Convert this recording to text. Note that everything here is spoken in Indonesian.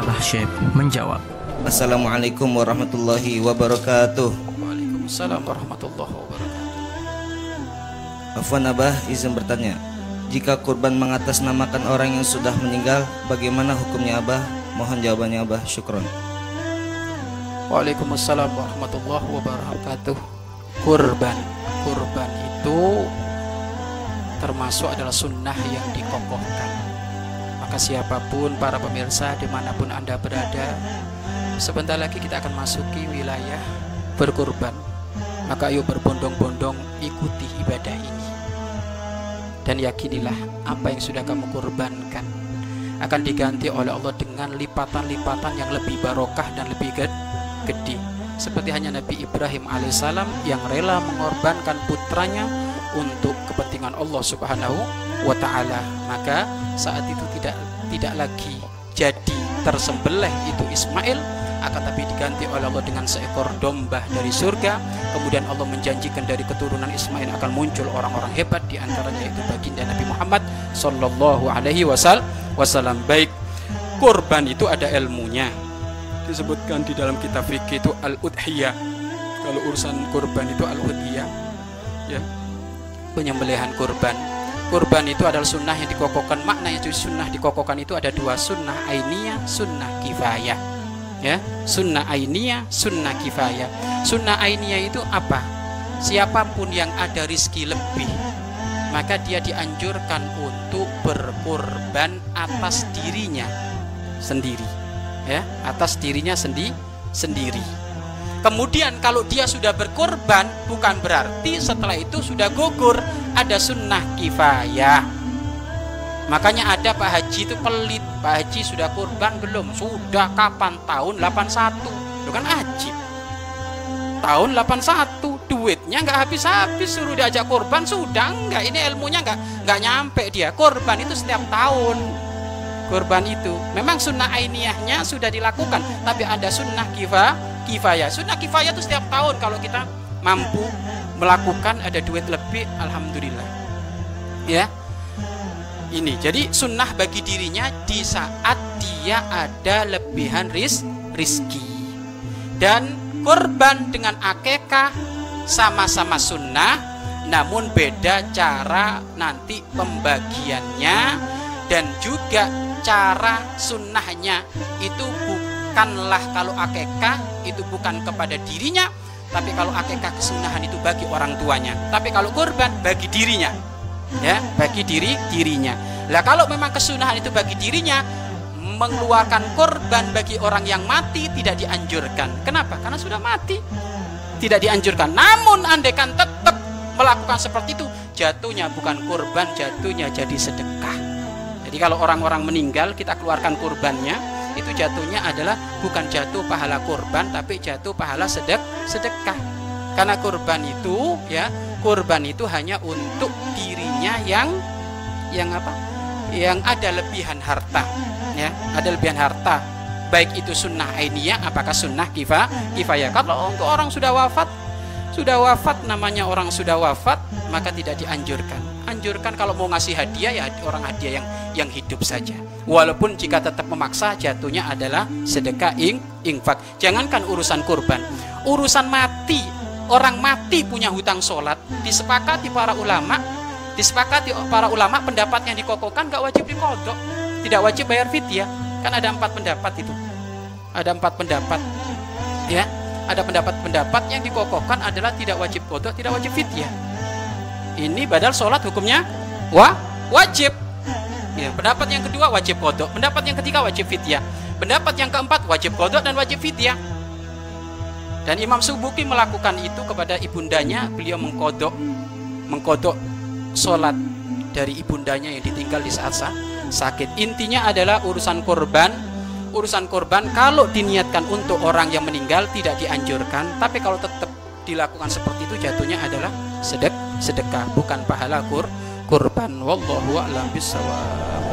Abah Syekh menjawab. Assalamualaikum warahmatullahi wabarakatuh. Waalaikumsalam warahmatullahi wabarakatuh. Afwan Abah izin bertanya. Jika kurban mengatasnamakan orang yang sudah meninggal, bagaimana hukumnya Abah? Mohon jawabannya Abah. Syukron. Waalaikumsalam warahmatullahi wabarakatuh. Kurban, kurban itu termasuk adalah sunnah yang dikokohkan. Maka siapa pun para pemirsa di mana pun anda berada, sebentar lagi kita akan masuki wilayah berkurban. Maka ayo berbondong-bondong ikuti ibadah ini. Dan yakinilah apa yang sudah kamu kurbankan akan diganti oleh Allah dengan lipatan-lipatan yang lebih barokah dan lebih gede. Seperti hanya Nabi Ibrahim alaihissalam yang rela mengorbankan putranya untuk kepentingan Allah Subhanahu wa taala. Maka saat itu tidak tidak lagi jadi tersembelih itu Ismail akan tapi diganti oleh Allah dengan seekor domba dari surga. Kemudian Allah menjanjikan dari keturunan Ismail akan muncul orang-orang hebat di antaranya itu baginda Nabi Muhammad sallallahu alaihi wasallam. Baik, kurban itu ada ilmunya. Disebutkan di dalam kitab fikih itu al-udhiyah. Kalau urusan kurban itu al-udhiyah. Ya. Penyembelihan kurban. Kurban itu adalah sunnah yang dikokokkan. Makna itu sunnah dikokokkan itu ada dua sunnah ainiyah, sunnah kifayah ya sunnah ainiyah sunnah kifayah sunnah ainiyah itu apa siapa pun yang ada rizki lebih maka dia dianjurkan untuk berkorban atas dirinya sendiri ya atas dirinya sendi sendiri kemudian kalau dia sudah berkorban bukan berarti setelah itu sudah gugur ada sunnah kifayah. Makanya ada Pak Haji itu pelit. Pak Haji sudah kurban belum? Sudah kapan? Tahun 81 Itu kan ajib. Tahun 81 Duitnya nggak habis-habis. Suruh diajak kurban Sudah nggak? Ini ilmunya nggak nggak nyampe dia. Kurban itu setiap tahun. Kurban itu. Memang sunnah ainiyahnya sudah dilakukan Tapi ada sunnah kifa, kifayah. Sunnah kifayah itu setiap tahun Kalau kita mampu melakukan Ada duit lebih Alhamdulillah. Ya. Ini jadi sunnah bagi dirinya di saat dia ada lebihan ris rizki. Dan kurban dengan akekah sama-sama sunnah namun beda cara nanti pembagiannya dan juga cara sunnahnya itu bukanlah kalau akekah itu bukan kepada dirinya tapi kalau akekah kesunahan itu bagi orang tuanya. Tapi kalau kurban bagi dirinya. Ya bagi diri dirinya. Lah kalau memang kesunahan itu bagi dirinya mengeluarkan korban bagi orang yang mati tidak dianjurkan. Kenapa? Karena sudah mati. Tidak dianjurkan. Namun andekan tetap melakukan seperti itu jatuhnya bukan korban jatuhnya jadi sedekah. Jadi kalau orang-orang meninggal kita keluarkan kurbannya itu jatuhnya adalah bukan jatuh pahala kurban tapi jatuh pahala sedek sedekah. Karena kurban itu ya kurban itu hanya untuk dirinya yang yang apa? Yang ada lebihan harta ya ada lebihan harta. Baik itu sunnah ainiyah apakah sunnah kifa kifayah? Kalau untuk orang sudah wafat sudah wafat namanya orang sudah wafat maka tidak dianjurkan anjurkan kalau mau ngasih hadiah ya orang hadiah yang yang hidup saja. Walaupun jika tetap memaksa jatuhnya adalah sedekah ing infak. Jangankan urusan kurban. Urusan mati. Orang mati punya hutang sholat. Disepakati para ulama disepakati para ulama pendapat yang dikokokkan gak wajib dikodok. Tidak wajib bayar fidyah. Kan ada empat pendapat itu. Ada empat pendapat. Ya ada pendapat-pendapat yang dikokokkan adalah tidak wajib kodok tidak wajib fidyah ini badal sholat hukumnya wah wajib. Ya, pendapat yang kedua wajib kodok. Pendapat yang ketiga wajib fidyah. Pendapat yang keempat wajib kodok dan wajib fidyah. Dan Imam Subuki melakukan itu kepada ibundanya. Beliau mengkodok mengkodok sholat dari ibundanya yang ditinggal di saat sakit. Intinya adalah urusan korban. Urusan korban kalau diniatkan untuk orang yang meninggal tidak dianjurkan. Tapi kalau tetap dilakukan seperti itu jatuhnya adalah sedek sedekah bukan pahala kur kurban. Wallahu a'lam bishawab